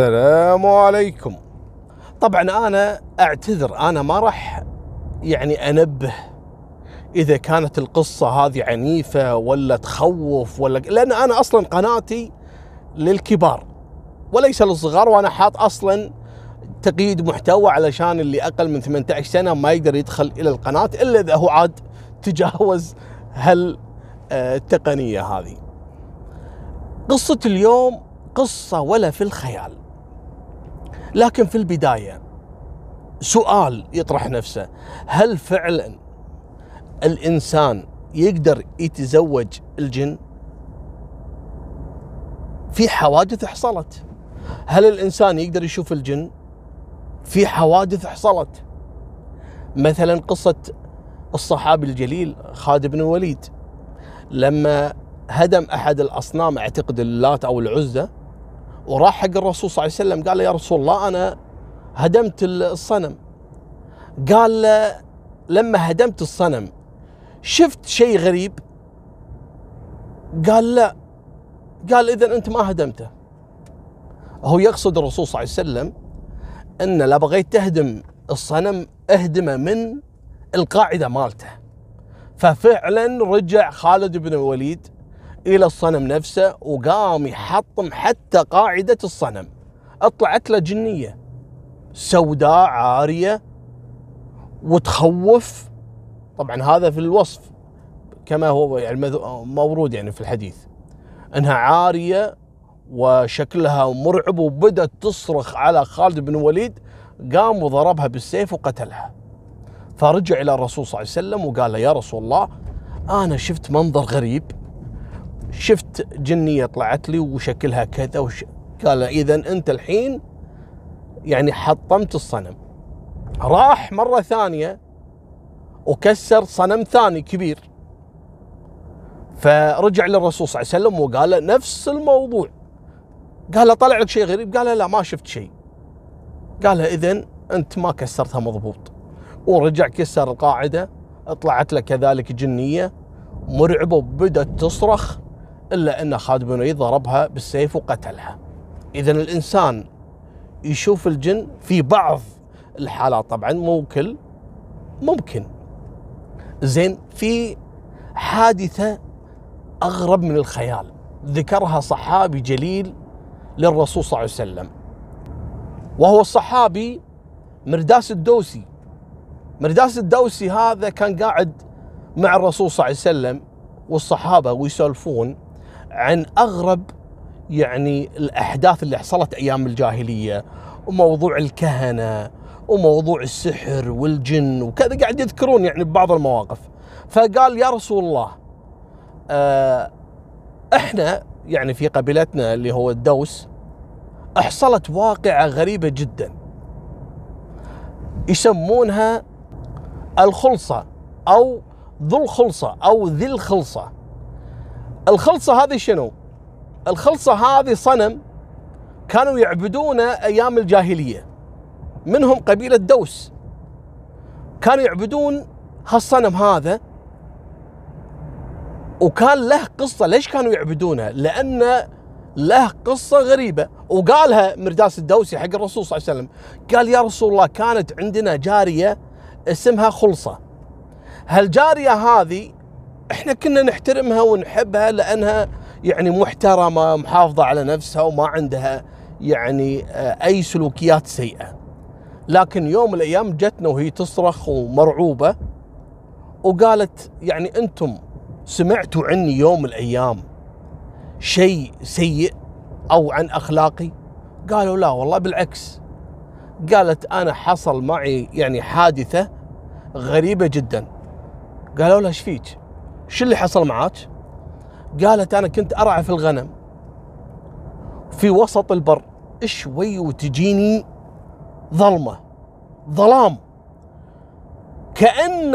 السلام عليكم طبعا أنا أعتذر أنا ما راح يعني أنبه إذا كانت القصة هذه عنيفة ولا تخوف ولا لأن أنا أصلا قناتي للكبار وليس للصغار وأنا حاط أصلا تقييد محتوى علشان اللي أقل من 18 سنة ما يقدر يدخل إلى القناة إلا إذا هو عاد تجاوز هل آه، هذه. قصة اليوم قصة ولا في الخيال. لكن في البداية سؤال يطرح نفسه هل فعلا الإنسان يقدر يتزوج الجن؟ في حوادث حصلت. هل الإنسان يقدر يشوف الجن؟ في حوادث حصلت. مثلا قصة الصحابي الجليل خالد بن الوليد لما هدم أحد الأصنام أعتقد اللات أو العزى وراح حق الرسول صلى الله عليه وسلم قال له يا رسول الله أنا هدمت الصنم. قال له لما هدمت الصنم شفت شيء غريب؟ قال لا. قال اذا أنت ما هدمته. هو يقصد الرسول صلى الله عليه وسلم إن لا بغيت تهدم الصنم اهدمه من القاعدة مالته. ففعلا رجع خالد بن الوليد إلى الصنم نفسه وقام يحطم حتى قاعدة الصنم. اطلعت له جنية سوداء عارية وتخوف. طبعا هذا في الوصف كما هو يعني مورود يعني في الحديث. إنها عارية وشكلها مرعب وبدت تصرخ على خالد بن الوليد قام وضربها بالسيف وقتلها. فرجع إلى الرسول صلى الله عليه وسلم وقال له يا رسول الله أنا شفت منظر غريب. شفت جنية طلعت لي وشكلها كذا وش... قال إذا أنت الحين يعني حطمت الصنم. راح مرة ثانية وكسر صنم ثاني كبير. فرجع للرسول صلى الله عليه وسلم وقال له نفس الموضوع. قال له طلع لك شيء غريب؟ قال له لا ما شفت شيء. قال اذا أنت ما كسرتها مضبوط. ورجع كسر القاعدة طلعت له كذلك جنية مرعبة وبدت تصرخ. إلا أن خالد بن وليد ضربها بالسيف وقتلها. اذا الإنسان يشوف الجن في بعض الحالات طبعا مو كل ممكن. زين في حادثة أغرب من الخيال ذكرها صحابي جليل للرسول صلى الله عليه وسلم وهو الصحابي مرداس الدوسي مرداس الدوسي هذا كان قاعد مع الرسول صلى الله عليه وسلم والصحابة ويسولفون عن أغرب يعني الأحداث اللي حصلت أيام الجاهلية وموضوع الكهنة وموضوع السحر والجن وكذا قاعد يذكرون يعني ببعض المواقف. فقال يا رسول الله آه إحنا يعني في قبيلتنا اللي هو الدوس حصلت واقعة غريبة جدا. يسمونها الخلصة أو ذو الخلصة أو ذي الخلصة. الخلصة هذه شنو؟ الخلصة هذه صنم كانوا يعبدونه أيام الجاهلية. منهم قبيلة دوس. كانوا يعبدون هالصنم هذا. وكان له قصة. ليش كانوا يعبدونه؟ لأن له قصة غريبة. وقالها مرداس الدوسي حق الرسول صلى الله عليه وسلم. قال يا رسول الله كانت عندنا جارية اسمها خلصة. هالجارية هذه إحنا كنا نحترمها ونحبها لأنها يعني محترمة محافظة على نفسها وما عندها يعني آه، أي سلوكيات سيئة. لكن يوم من الأيام جتنا وهي تصرخ ومرعوبة وقالت يعني أنتم سمعتوا عني يوم من الأيام شيء سيء أو عن أخلاقي؟ قالوا لا والله بالعكس. قالت أنا حصل معي يعني حادثة غريبة جدا. قالوا لها إيش فيك؟ شو اللي حصل معاك؟ قالت أنا كنت أرعى في الغنم. في وسط البر شوي وتجيني ظلمة ظلام. كأن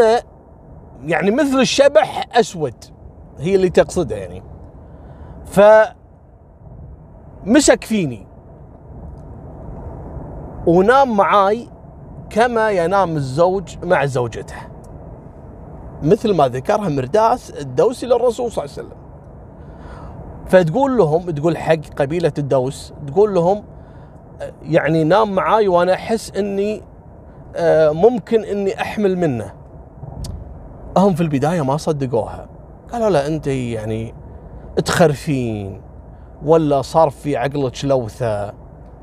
يعني مثل الشبح أسود هي اللي تقصدها يعني. ف مسك فيني. ونام معاي كما ينام الزوج مع زوجته. مثل ما ذكرها مرداس الدوسي للرسول صلى الله عليه وسلم. فتقول لهم تقول حق قبيلة الدوس تقول لهم يعني نام معاي وأنا أحس إني آه، ممكن إني أحمل منه. هم في البداية ما صدقوها. قالوا له أنت يعني تخرفين ولا صار في عقلك لوثة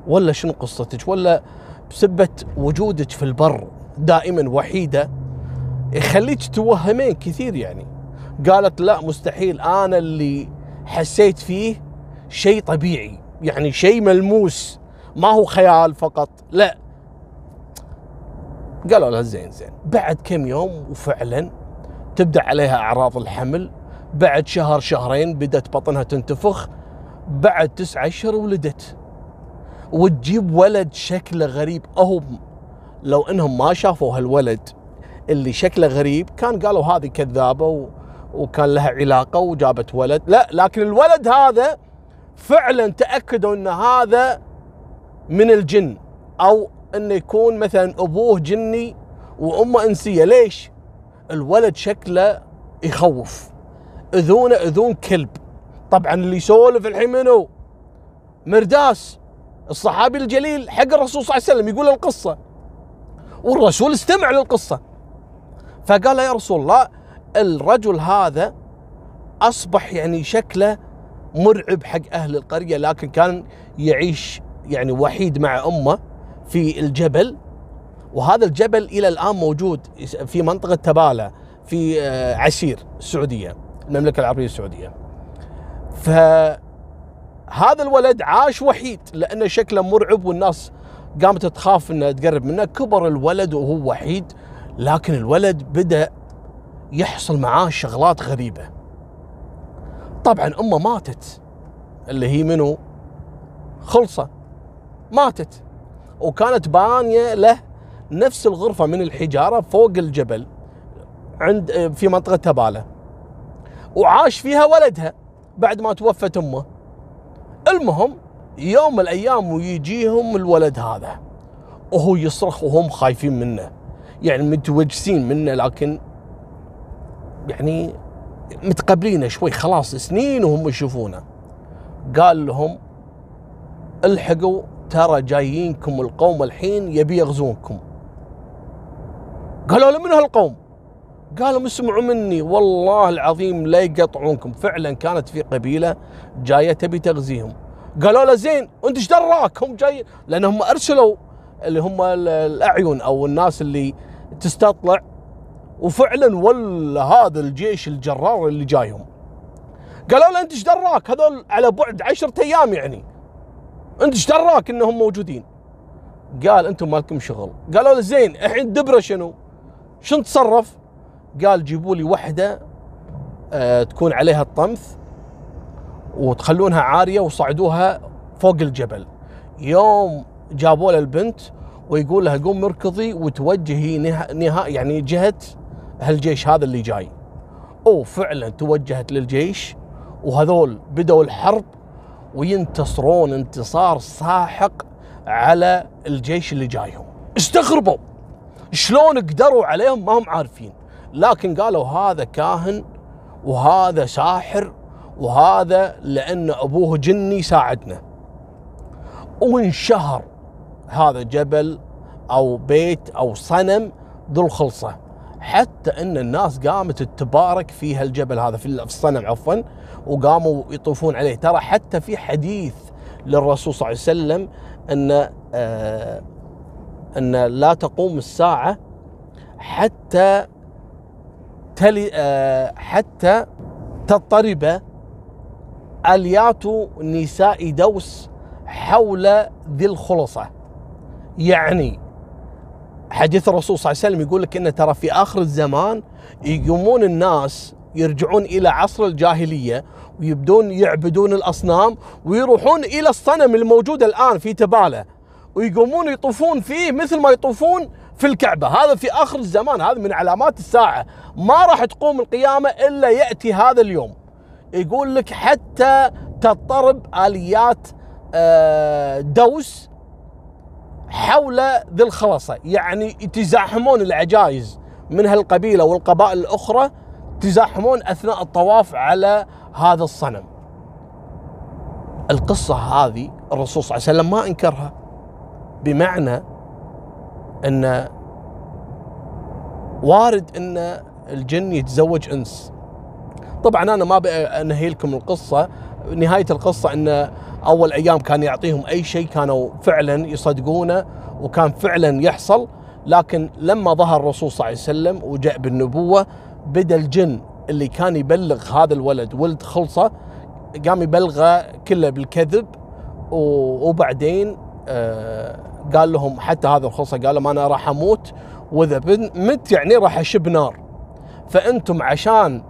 ولا شنو قصتك ولا بسبة وجودك في البر دائما وحيدة يخليك توهمين كثير يعني. قالت لا مستحيل أنا اللي حسيت فيه شيء طبيعي يعني شيء ملموس ما هو خيال فقط لا. قالوا لها زين زين. بعد كم يوم وفعلا تبدأ عليها أعراض الحمل بعد شهر شهرين بدأت بطنها تنتفخ بعد تسعة أشهر ولدت. وتجيب ولد شكله غريب هم لو إنهم ما شافوا هالولد اللي شكله غريب. كان قالوا هذه كذابة و... وكان لها علاقة وجابت ولد. لا لكن الولد هذا فعلا تأكدوا إن هذا من الجن أو انه يكون مثلا أبوه جني وأمه إنسية. ليش؟ الولد شكله يخوف. اذونه أذون كلب. طبعا اللي يسولف الحين منو؟ مرداس الصحابي الجليل حق الرسول صلى الله عليه وسلم يقول القصة. والرسول استمع للقصة. فقال يا رسول الله الرجل هذا أصبح يعني شكله مرعب حق أهل القرية لكن كان يعيش يعني وحيد مع أمه في الجبل. وهذا الجبل إلى الآن موجود في منطقة تباله في آه، عسير السعودية المملكة العربية السعودية. فهذا الولد عاش وحيد لأنه شكله مرعب والناس قامت تخاف انها تقرب منه. كبر الولد وهو وحيد لكن الولد بدأ يحصل معاه شغلات غريبة. طبعا أمه ماتت اللي هي منو؟ خلصة. ماتت وكانت بانية له نفس الغرفة من الحجارة فوق الجبل عند في منطقة تبالة. وعاش فيها ولدها بعد ما توفت أمه. المهم يوم من الأيام ويجيهم الولد هذا وهو يصرخ وهم خايفين منه. يعني متوجسين منه لكن يعني متقبلينه شوي. خلاص سنين وهم يشوفونه. قال لهم الحقوا ترى جايينكم القوم الحين يبي يغزونكم. قالوا له من هالقوم؟ قالوا اسمعوا مني والله العظيم لا يقطعونكم. فعلا كانت في قبيلة جاية تبي تغزيهم. قالوا له زين انت إيش دراك؟ هم جاي لأنهم أرسلوا اللي هم الأعين أو الناس اللي تستطلع وفعلا ولا هذا الجيش الجرار اللي جايهم. قالوا له أنت إيش دراك؟ هذول على بعد عشرة أيام يعني. أنت إيش دراك إنهم موجودين؟ قال أنتم مالكم شغل. قالوا له زين الحين دبرة شنو؟ شنو تصرف؟ قال جيبوا لي وحدة آه تكون عليها الطمث وتخلونها عارية وصعدوها فوق الجبل. يوم جابوا له البنت ويقول لها قوم اركضي وتوجهي نها يعني جهة هالجيش هذا اللي جاي. وفعلا توجهت للجيش وهذول بدأوا الحرب وينتصرون انتصار ساحق على الجيش اللي جايهم. استغربوا! شلون قدروا عليهم ما هم عارفين. لكن قالوا هذا كاهن وهذا ساحر وهذا لأن أبوه جني ساعدنا. وانشهر هذا جبل أو بيت أو صنم ذو الخلصة. حتى إن الناس قامت تبارك في هالجبل هذا في الصنم عفوا وقاموا يطوفون عليه. ترى حتى في حديث للرسول صلى الله عليه وسلم إن آه إن لا تقوم الساعة حتى تلي آه حتى تضطرب آليات نساء دوس حول ذي الخلصة. يعني حديث الرسول صلى الله عليه وسلم يقول لك إن ترى في آخر الزمان يقومون الناس يرجعون إلى عصر الجاهلية ويبدون يعبدون الأصنام ويروحون إلى الصنم الموجود الآن في تباله ويقومون يطوفون فيه مثل ما يطوفون في الكعبة، هذا في آخر الزمان، هذا من علامات الساعة، ما راح تقوم القيامة إلا يأتي هذا اليوم. يقول لك حتى تضطرب آليات آه، دوس حول ذي الخلصة يعني يتزاحمون العجائز من هالقبيلة والقبائل الأخرى تزاحمون أثناء الطواف على هذا الصنم. القصة هذه الرسول صلى الله عليه وسلم ما أنكرها بمعنى أن وارد أن الجن يتزوج إنس. طبعا أنا ما انهي لكم القصة نهاية القصة أن أول أيام كان يعطيهم أي شيء كانوا فعلا يصدقونه وكان فعلا يحصل لكن لما ظهر الرسول صلى الله عليه وسلم وجاء بالنبوة بدأ الجن اللي كان يبلغ هذا الولد ولد خلصة قام يبلغه كله بالكذب وبعدين آه، قال لهم حتى هذا الخلصة قال لهم أنا راح أموت وإذا مت يعني راح أشب نار. فأنتم عشان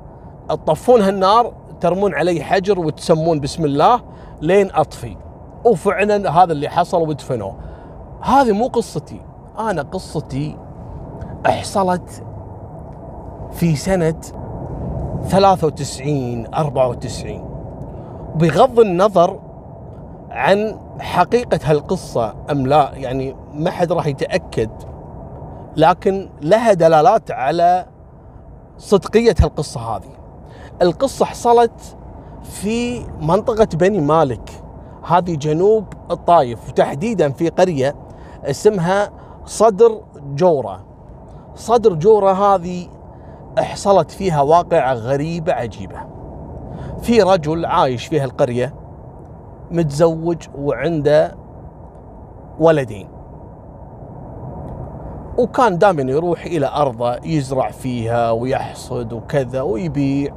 تطفون هالنار ترمون علي حجر وتسمون بسم الله لين أطفي. وفعلا هذا اللي حصل ودفنوه هذه مو قصتي. أنا قصتي حصلت في سنة 93 94 بغض النظر عن حقيقة هالقصة أم لا يعني ما حد راح يتأكد. لكن لها دلالات على صدقية هالقصة هذه. القصة حصلت في منطقة بني مالك. هذه جنوب الطايف وتحديدا في قرية اسمها صدر جورة صدر جورة هذه حصلت فيها واقعة غريبة عجيبة. في رجل عايش في هالقرية متزوج وعنده ولدين. وكان دائما يروح إلى أرضه يزرع فيها ويحصد وكذا ويبيع.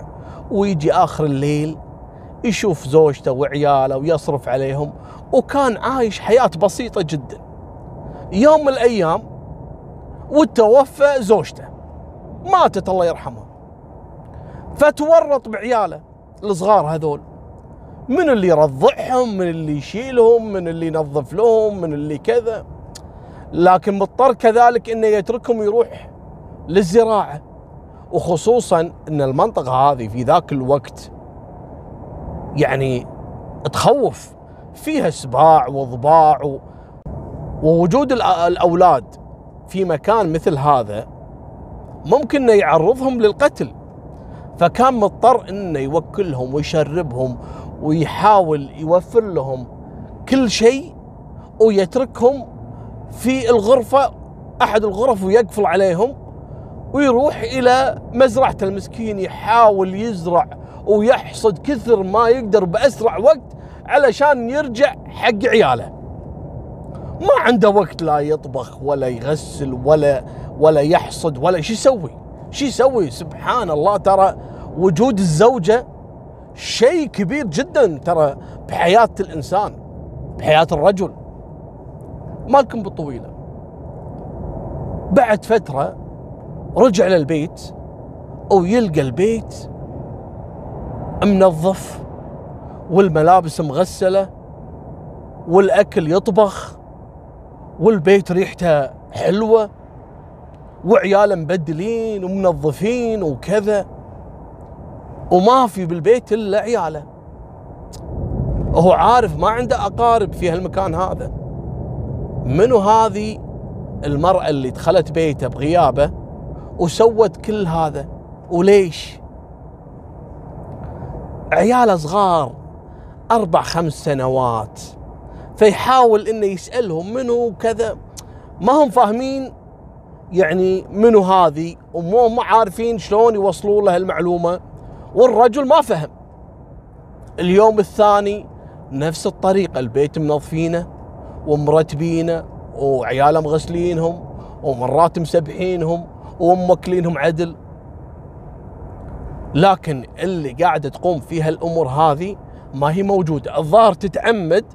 ويجي آخر الليل يشوف زوجته وعياله ويصرف عليهم وكان عايش حياة بسيطة جدا. يوم من الأيام وتوفى زوجته ماتت الله يرحمها. فتورط بعياله الصغار هذول من اللي يرضعهم من اللي يشيلهم من اللي ينظف لهم من اللي كذا. لكن مضطر كذلك إنه يتركهم يروح للزراعة. وخصوصا إن المنطقة هذه في ذاك الوقت يعني تخوف فيها سباع وضباع و... ووجود الأولاد في مكان مثل هذا ممكن إنه يعرضهم للقتل. فكان مضطر إنه يوكلهم ويشربهم ويحاول يوفر لهم كل شيء ويتركهم في الغرفة أحد الغرف ويقفل عليهم. ويروح إلى مزرعة المسكين يحاول يزرع ويحصد كثر ما يقدر بأسرع وقت علشان يرجع حق عياله. ما عنده وقت لا يطبخ ولا يغسل ولا ولا يحصد ولا شو يسوي؟ شو يسوي؟ سبحان الله ترى وجود الزوجة شيء كبير جدا ترى بحياة الإنسان بحياة الرجل. مالكم بالطويلة بعد فترة رجع للبيت ويلقى البيت منظف والملابس مغسلة والأكل يطبخ والبيت ريحته حلوة وعياله مبدلين ومنظفين وكذا وما في بالبيت إلا عياله. هو عارف ما عنده أقارب في هالمكان هذا. منو هذه المرأة اللي دخلت بيته بغيابه؟ وسوت كل هذا وليش؟ عياله صغار أربع خمس سنوات فيحاول إنه يسألهم منو كذا ما هم فاهمين يعني منو هذه ومو عارفين شلون يوصلوا له المعلومة والرجل ما فهم. اليوم الثاني نفس الطريقة البيت منظفينه ومرتبينه وعياله مغسلينهم ومرات مسبحينهم وموكلينهم عدل. لكن اللي قاعدة تقوم فيها الأمور هذه ما هي موجودة. الظاهر تتعمد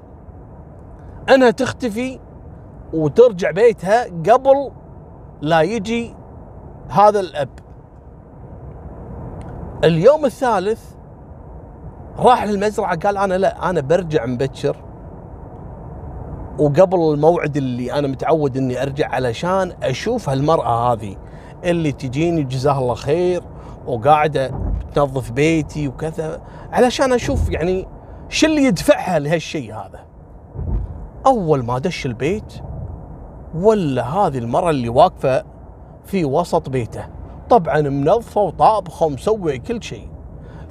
أنها تختفي وترجع بيتها قبل لا يجي هذا الأب. اليوم الثالث راح للمزرعة قال أنا لا أنا برجع مبكر. وقبل الموعد اللي أنا متعود إني أرجع علشان أشوف هالمرأة هذه. اللي تجيني جزاها الله خير وقاعدة تنظف بيتي وكذا علشان أشوف يعني شو اللي يدفعها لهالشيء هذا. أول ما دش البيت ولا هذه المراه اللي واقفة في وسط بيته. طبعا منظفة وطابخة ومسوي كل شيء.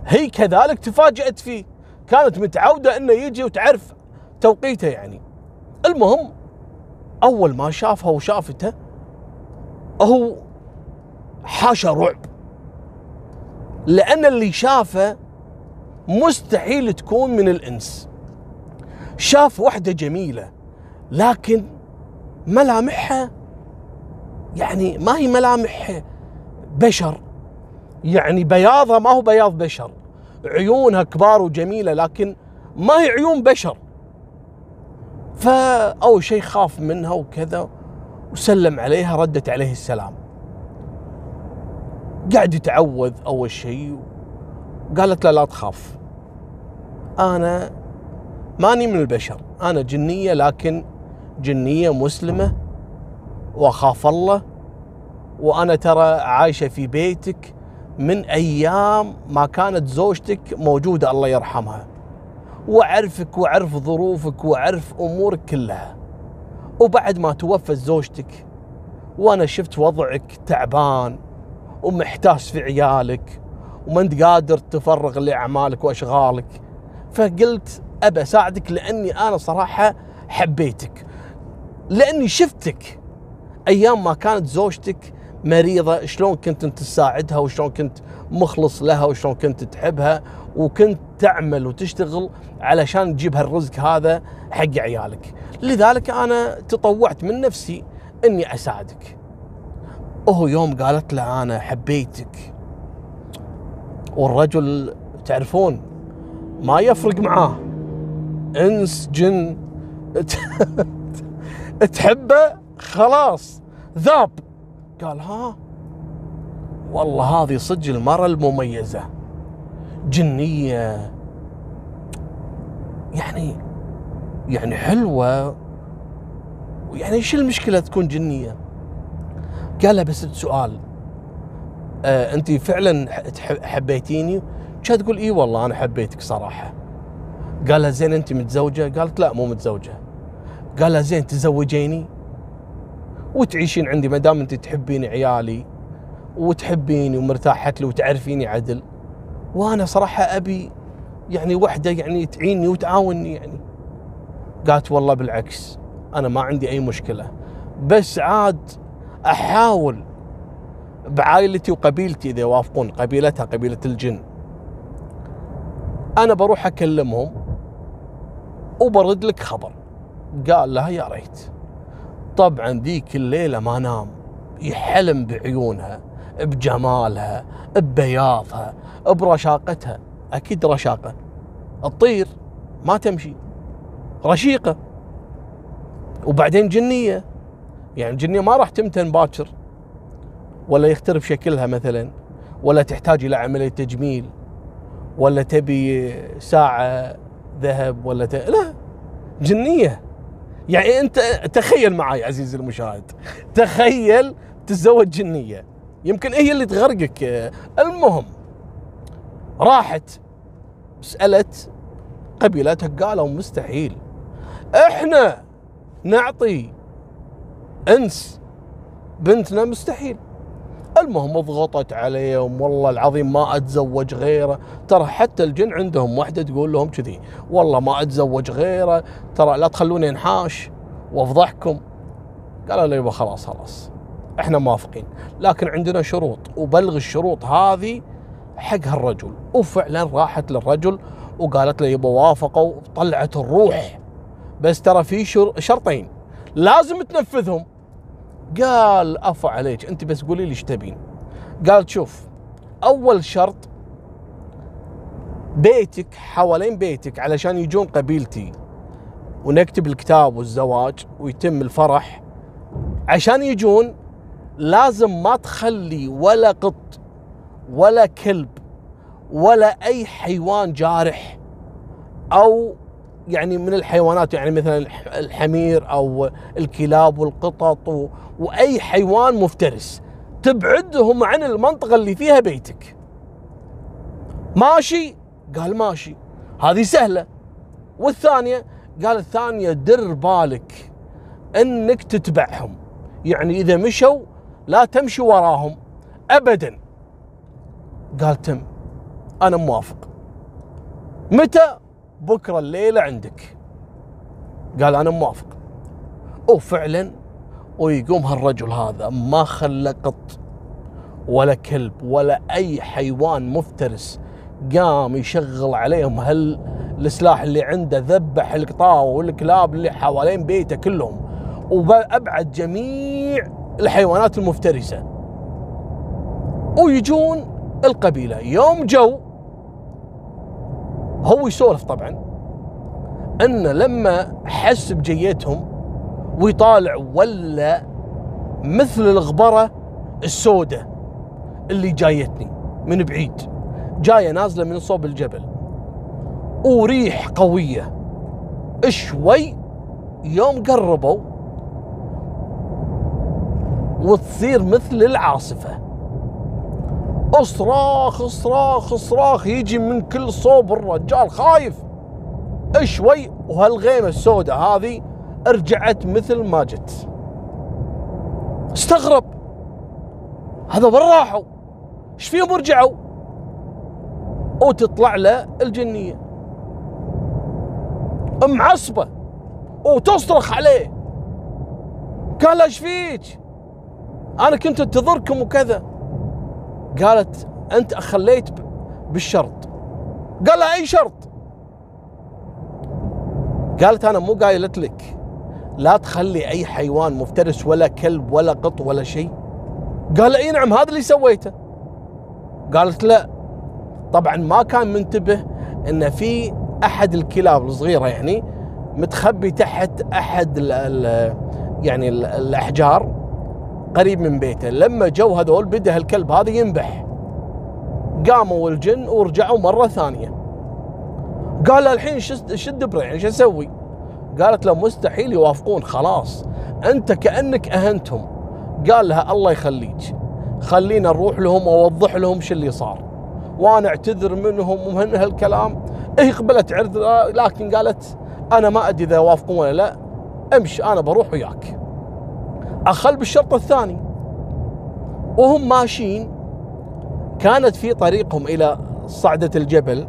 هي كذلك تفاجأت فيه. كانت متعودة إنه يجي وتعرف توقيته يعني. المهم أول ما شافها وشافته هو حاشا رعب. لأن اللي شافه مستحيل تكون من الإنس. شاف وحدة جميلة لكن ملامحها يعني ما هي ملامح بشر. يعني بياضها ما هو بياض بشر. عيونها كبار وجميلة لكن ما هي عيون بشر. فأول شيء خاف منها وكذا وسلم عليها ردت عليه السلام. قاعد يتعوذ أول شيء قالت له لا تخاف. أنا ماني من البشر. أنا جنية لكن جنية مسلمة. وأخاف الله. وأنا ترى عايشة في بيتك من أيام ما كانت زوجتك موجودة الله يرحمها. وأعرفك وأعرف ظروفك وأعرف امورك كلها. وبعد ما توفت زوجتك وأنا شفت وضعك تعبان. ومحتاس في عيالك وما انت قادر تفرغ لأعمالك وأشغالك. فقلت أبى أساعدك لأني أنا صراحة حبيتك لأني شفتك أيام ما كانت زوجتك مريضة شلون كنت أنت تساعدها وشلون كنت مخلص لها وشلون كنت تحبها وكنت تعمل وتشتغل علشان تجيب هالرزق هذا حق عيالك. لذلك أنا تطوعت من نفسي إني أساعدك. وهو يوم قالت له أنا حبيتك والرجل تعرفون ما يفرق معاه. إنس جن تحبه؟ خلاص ذاب. قال ها والله هذه صدق المرأة المميزة. جنية. يعني يعني حلوة. يعني إيش المشكلة تكون جنية؟ قال له بس سؤال. آه انت فعلا حبيتيني؟ كانت تقول اي والله أنا حبيتك صراحة. قال لها زين أنت متزوجة؟ قالت لا مو متزوجة. قال لها زين تزوجيني؟ وتعيشين عندي ما دام أنت تحبين عيالي وتحبيني ومرتاحت لي وتعرفيني عدل. وأنا صراحة أبي يعني وحدة يعني تعيني وتعاوني يعني. قالت والله بالعكس أنا ما عندي أي مشكلة. بس عاد أحاول بعائلتي وقبيلتي إذا يوافقون قبيلتها قبيلة الجن. أنا بروح أكلمهم وبرد لك خبر. قال لها يا ريت. طبعا ذيك الليلة ما نام. يحلم بعيونها بجمالها ببياضها برشاقتها. أكيد رشاقة. الطير ما تمشي. رشيقة. وبعدين جنية. يعني الجنية ما راح تمتن باكر ولا يخترب شكلها مثلا ولا تحتاج إلى عملية تجميل ولا تبي ساعة ذهب ولا ت... لا جنية. يعني أنت تخيل معي عزيزي المشاهد تخيل تتزوج جنية. يمكن هي اللي تغرقك. المهم راحت سألت قبيلتها قالوا مستحيل إحنا نعطي أنس بنتنا مستحيل. المهم ضغطت عليهم والله العظيم ما أتزوج غيره. ترى حتى الجن عندهم واحدة تقول لهم كذي والله ما أتزوج غيره ترى لا تخلوني انحاش. وافضحكم قالوا له يبا خلاص خلاص إحنا موافقين. لكن عندنا شروط وبلغ الشروط هذه حق هالرجل. وفعلا راحت للرجل وقالت له يبا وافقوا طلعت الروح. بس ترى في شرطين. لازم تنفذهم. قال أفا عليك أنت بس قولي لي إيش تبين. قال شوف أول شرط بيتك حوالين بيتك علشان يجون قبيلتي ونكتب الكتاب والزواج ويتم الفرح عشان يجون لازم ما تخلي ولا قط ولا كلب ولا أي حيوان جارح أو يعني من الحيوانات يعني مثلا الحمير أو الكلاب والقطط وأي حيوان مفترس تبعدهم عن المنطقة اللي فيها بيتك. ماشي؟ قال ماشي. هذه سهلة. والثانية قال الثانية در بالك إنك تتبعهم. يعني إذا مشوا لا تمشي وراهم. ابدا. قال تم. أنا موافق. متى؟ بكرة الليلة عندك. قال أنا موافق. وفعلا ويقوم هالرجل هذا ما خلى قط ولا كلب ولا أي حيوان مفترس قام يشغل عليهم هال السلاح اللي عنده ذبح القطاوة والكلاب اللي حوالين بيته كلهم. وأبعد جميع الحيوانات المفترسة. ويجون القبيلة. يوم جو هو يسولف طبعا أن لما حس بجيتهم ويطالع ولا مثل الغبرة السوداء اللي جايتني من بعيد جاية نازلة من صوب الجبل وريح قوية شوي يوم قربوا وتصير مثل العاصفة. اصراخ اصراخ اصراخ يجي من كل صوب الرجال خايف. شوي وهالغيمة السوداء هذه رجعت مثل ما جت. استغرب. هذا وين راحوا؟ إيش فيهم رجعوا؟ وتطلع له الجنية. معصبة. وتصرخ عليه. قال إيش فيك؟ أنا كنت أنتظركم وكذا. قالت أنت أخليت بالشرط. قال لها أي شرط. قالت أنا مو قايلت لك. لا تخلي أي حيوان مفترس ولا كلب ولا قط ولا شيء. قال إي نعم هذا اللي سويته. قالت لا. طبعا ما كان منتبه إن في أحد الكلاب الصغيرة يعني متخبي تحت أحد ال ال يعني ال الأحجار. قريب من بيته. لما جو هذول بدا الكلب هذا ينبح. قاموا الجن ورجعوا مرة ثانية. قال الحين شد بري يعني شو أسوي؟ قالت له مستحيل يوافقون خلاص. أنت كأنك أهنتهم. قال لها الله يخليك. خلينا نروح لهم وأوضح لهم شو اللي صار. وأنا أعتذر منهم ومن هالكلام. هي قبلت عرض لكن قالت أنا ما أدري إذا وافقون ولا لا. أمشي أنا بروح وياك. أخل بالشرط الثاني. وهم ماشيين. كانت في طريقهم إلى صعدة الجبل.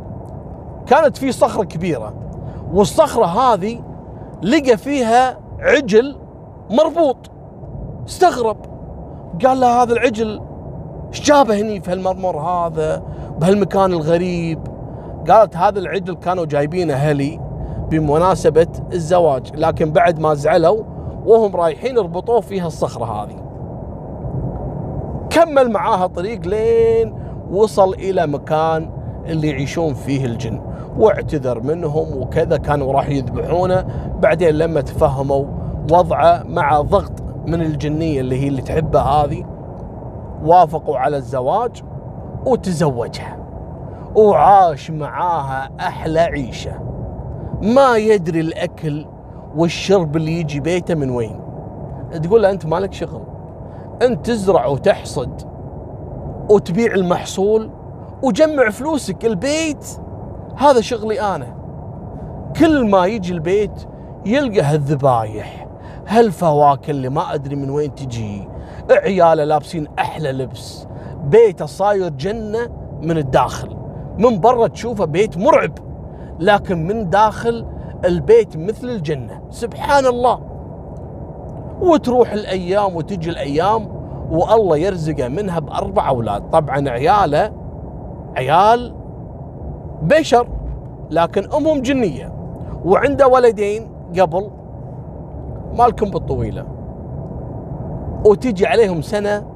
كانت في صخرة كبيرة. والصخرة هذه لقى فيها عجل مربوط. استغرب. قال له هذا العجل إيش جابه هني في هالمرمر هذا؟ بهالمكان الغريب. قالت هذا العجل كانوا جايبينه أهلي بمناسبة الزواج. لكن بعد ما زعلوا وهم رايحين يربطوه فيها الصخرة هذه. كمل معاها طريق لين وصل إلى مكان اللي يعيشون فيه الجن. واعتذر منهم وكذا كانوا راح يذبحونه. بعدين لما تفهموا وضعه مع ضغط من الجنية اللي هي اللي تحبه هذه وافقوا على الزواج وتزوجها. وعاش معاها أحلى عيشة. ما يدري الأكل والشرب اللي يجي بيته من وين؟ تقول له أنت مالك شغل. أنت تزرع وتحصد وتبيع المحصول وجمع فلوسك البيت. هذا شغلي أنا. كل ما يجي البيت يلقى هالذبايح هالفواكه اللي ما أدري من وين تجي. عياله لابسين أحلى لبس. بيته صاير جنة من الداخل. من برا تشوفه بيت مرعب لكن من داخل البيت مثل الجنة سبحان الله وتروح الأيام وتجي الأيام والله يرزقه منها بأربع أولاد. طبعا عياله عيال بشر لكن أمهم جنية. وعنده ولدين قبل مالكم بالطويلة. وتجي عليهم سنة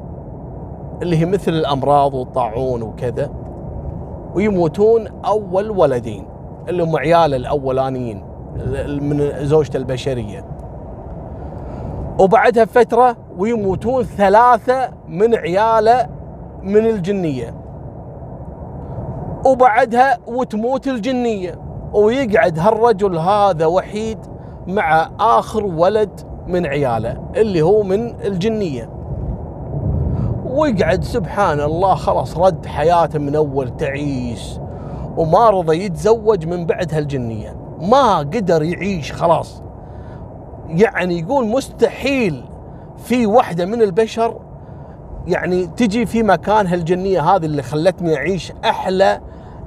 اللي هي مثل الأمراض والطاعون وكذا ويموتون أول ولدين اللي هم عياله الأولانيين. من زوجته البشرية. وبعدها فترة ويموتون ثلاثة من عيالة من الجنية. وبعدها وتموت الجنية. ويقعد هالرجل هذا وحيد مع آخر ولد من عياله اللي هو من الجنية. ويقعد سبحان الله خلاص رد حياته من أول تعيس وما رضى يتزوج من بعد هالجنية. ما قدر يعيش خلاص. يعني يقول مستحيل في واحدة من البشر يعني تجي في مكان هالجنية هذه اللي خلتني أعيش أحلى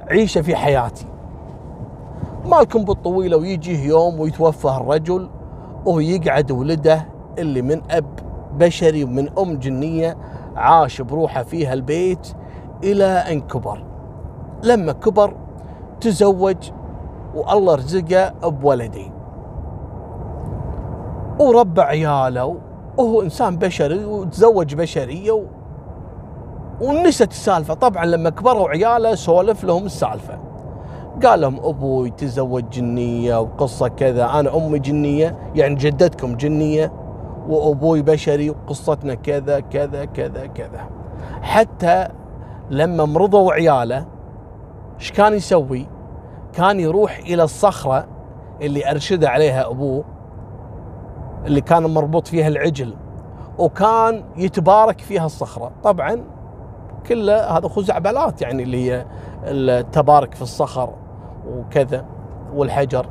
عيشة في حياتي. مالكم بالطويلة ويجيه يوم ويتوفى الرجل وهو يقعد ولده اللي من أب بشري ومن أم جنية عاش بروحه في هالبيت إلى أن كبر. لما كبر تزوج والله رزقه بولدين وربى عياله وهو إنسان بشري وتزوج بشرية و... ونست السالفة. طبعا لما كبروا عياله سولف لهم السالفة. قال لهم أبوي تزوج جنية وقصة كذا. أنا أمي جنية يعني جدتكم جنية وأبوي بشري وقصتنا كذا كذا كذا كذا. حتى لما مرضوا عياله إيش كان يسوي؟ كان يروح إلى الصخرة اللي أرشده عليها أبوه اللي كان مربوط فيها العجل وكان يتبارك فيها الصخرة. طبعا كله هذا خزعبلات يعني اللي هي التبارك في الصخر وكذا والحجر.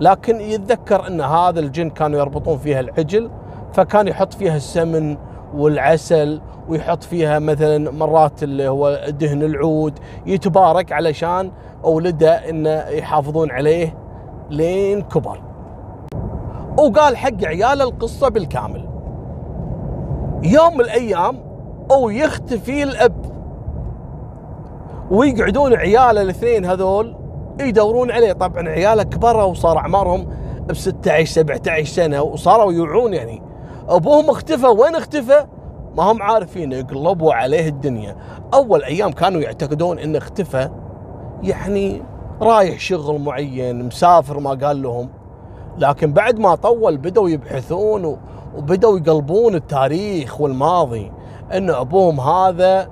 لكن يتذكر إن هذا الجن كانوا يربطون فيها العجل فكان يحط فيها السمن والعسل ويحط فيها مثلا مرات اللي هو دهن العود يتبارك علشان أولده انه يحافظون عليه لين كبر. وقال حق عياله القصة بالكامل. يوم من الأيام أو يختفي الأب. ويقعدون عياله الاثنين هذول يدورون عليه. طبعا عياله كبروا وصار أعمارهم ب 16 17 سنة وصاروا يوعون يعني. أبوهم اختفى وين اختفى؟ ما هم عارفين يقلبوا عليه الدنيا. أول أيام كانوا يعتقدون إنه اختفى يعني رايح شغل معين مسافر ما قال لهم. لكن بعد ما طول بدأوا يبحثون وبدأوا يقلبون التاريخ والماضي إن أبوهم هذا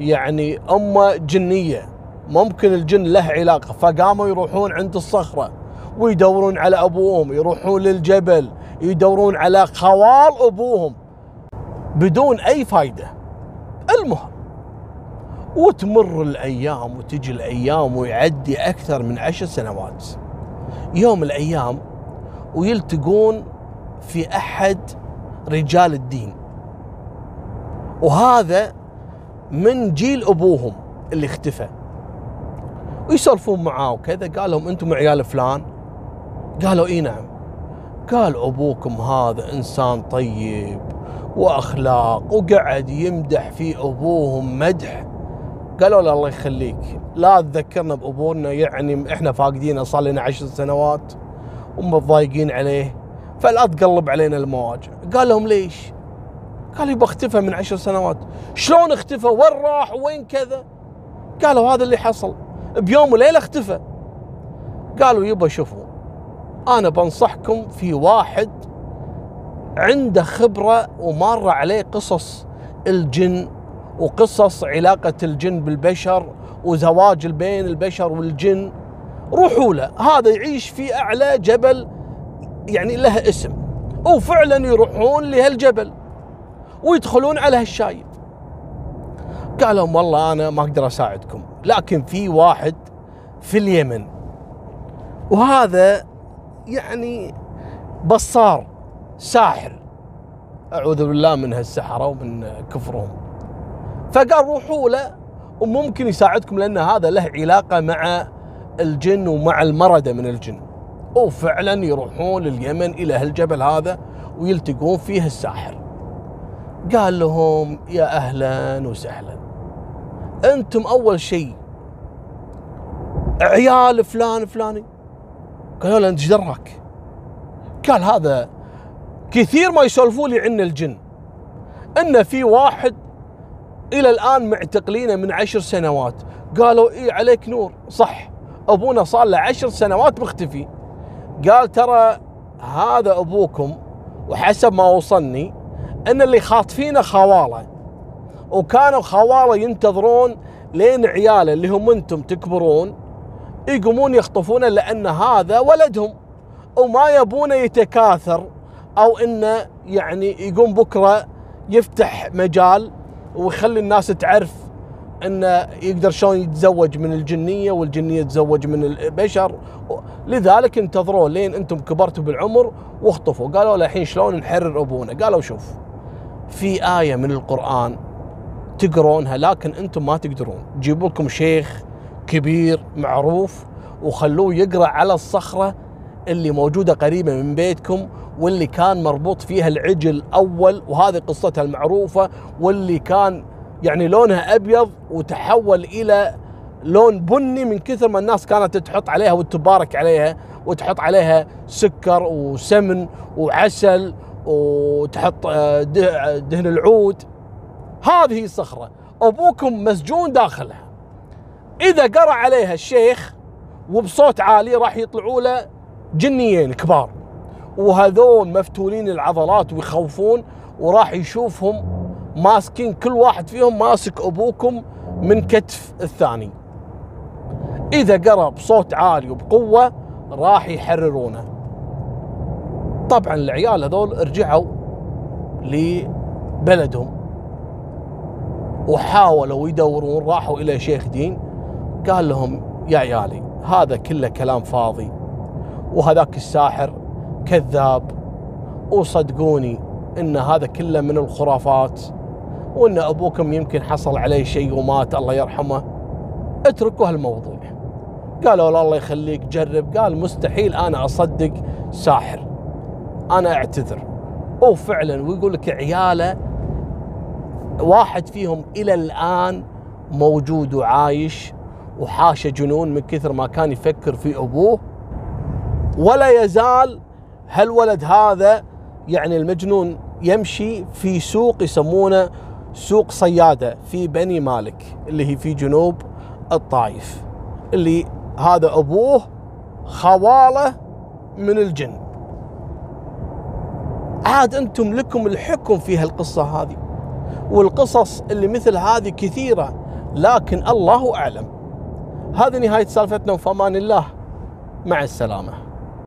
يعني أمة جنية. ممكن الجن له علاقة فقاموا يروحون عند الصخرة ويدورون على أبوهم يروحون للجبل يدورون على خوال أبوهم بدون أي فايدة. المهم وتمر الأيام وتجي الأيام ويعدي أكثر من عشر سنوات. يوم الأيام ويلتقون في أحد رجال الدين. وهذا من جيل أبوهم اللي اختفى. ويسولفون معاه وكذا قال لهم أنتم عيال فلان؟ قالوا إي نعم. قال أبوكم هذا إنسان طيب وأخلاق وقعد يمدح في أبوهم مدح. قالوا له الله يخليك. لا تذكرنا بأبونا يعني إحنا فاقدينه صار لنا عشر سنوات ومتضايقين عليه فلا تقلب علينا المواجع قال لهم ليش؟ قال يبا اختفى من عشر سنوات. شلون اختفى؟ وين راح؟ وين كذا؟ قالوا هذا اللي حصل. بيوم وليلة اختفى. قالوا يبا شوفوا أنا بنصحكم في واحد عنده خبرة ومر عليه قصص الجن وقصص علاقة الجن بالبشر وزواج بين البشر والجن. روحوا له هذا يعيش في أعلى جبل يعني له اسم وفعلا يروحون لهالجبل ويدخلون على هالشايب قال لهم والله أنا ما أقدر أساعدكم لكن في واحد في اليمن وهذا يعني بصار ساحر. أعوذ بالله من هالسحرة ومن كفرهم. فقال روحوا له وممكن يساعدكم لأن هذا له علاقة مع الجن ومع المرده من الجن. وفعلا يروحون لليمن إلى هالجبل هذا ويلتقون فيه الساحر. قال لهم يا أهلا وسهلا. أنتم أول شيء عيال فلان فلاني قالوا له أنت إيش دراك؟ قال هذا كثير ما يسولفوا لي عن الجن. إن في واحد إلى الآن معتقلينه من عشر سنوات. قالوا اي عليك نور. صح أبونا صار له عشر سنوات مختفي. قال ترى هذا أبوكم وحسب ما وصلني إن اللي خاطفينه خواله وكانوا خواله ينتظرون لين عياله اللي هم أنتم تكبرون يقومون يخطفونه لأن هذا ولدهم وما يبونه يتكاثر أو انه يعني يقوم بكرة يفتح مجال ويخلي الناس تعرف انه يقدر شلون يتزوج من الجنية والجنية تتزوج من البشر. لذلك انتظروا لين أنتم كبرتوا بالعمر واخطفوا. قالوا الحين شلون نحرر أبونا؟ قالوا شوف في آية من القرآن تقرونها لكن أنتم ما تقدرون. جيبوا لكم شيخ كبير معروف وخلوه يقرأ على الصخرة اللي موجودة قريبة من بيتكم واللي كان مربوط فيها العجل أول وهذه قصتها المعروفة واللي كان يعني لونها أبيض وتحول إلى لون بني من كثر ما الناس كانت تحط عليها وتبارك عليها وتحط عليها سكر وسمن وعسل وتحط آه، دهن العود. هذه الصخرة. أبوكم مسجون داخلها. إذا قرأ عليها الشيخ وبصوت عالي راح يطلعوا له جنيين كبار. وهذول مفتولين العضلات ويخوفون وراح يشوفهم ماسكين كل واحد فيهم ماسك أبوكم من كتف الثاني. إذا قرأ بصوت عالي وبقوة راح يحررونه. طبعا العيال هذول رجعوا لبلدهم وحاولوا يدورون راحوا إلى شيخ دين. قال لهم يا عيالي هذا كله كلام فاضي وهذاك الساحر كذاب وصدقوني إن هذا كله من الخرافات وإن أبوكم يمكن حصل عليه شيء ومات الله يرحمه. اتركوا هالموضوع. قالوا له الله يخليك جرب. قال مستحيل أنا أصدق ساحر. أنا أعتذر. وفعلا ويقول لك عياله واحد فيهم إلى الآن موجود وعايش وحاشه جنون من كثر ما كان يفكر في أبوه. ولا يزال هالولد هذا يعني المجنون يمشي في سوق يسمونه سوق صيادة في بني مالك اللي هي في جنوب الطائف اللي هذا أبوه خواله من الجن. عاد أنتم لكم الحكم في هالقصة هذه والقصص اللي مثل هذه كثيرة لكن الله أعلم. هذه نهاية سالفتنا وفمان الله مع السلامة.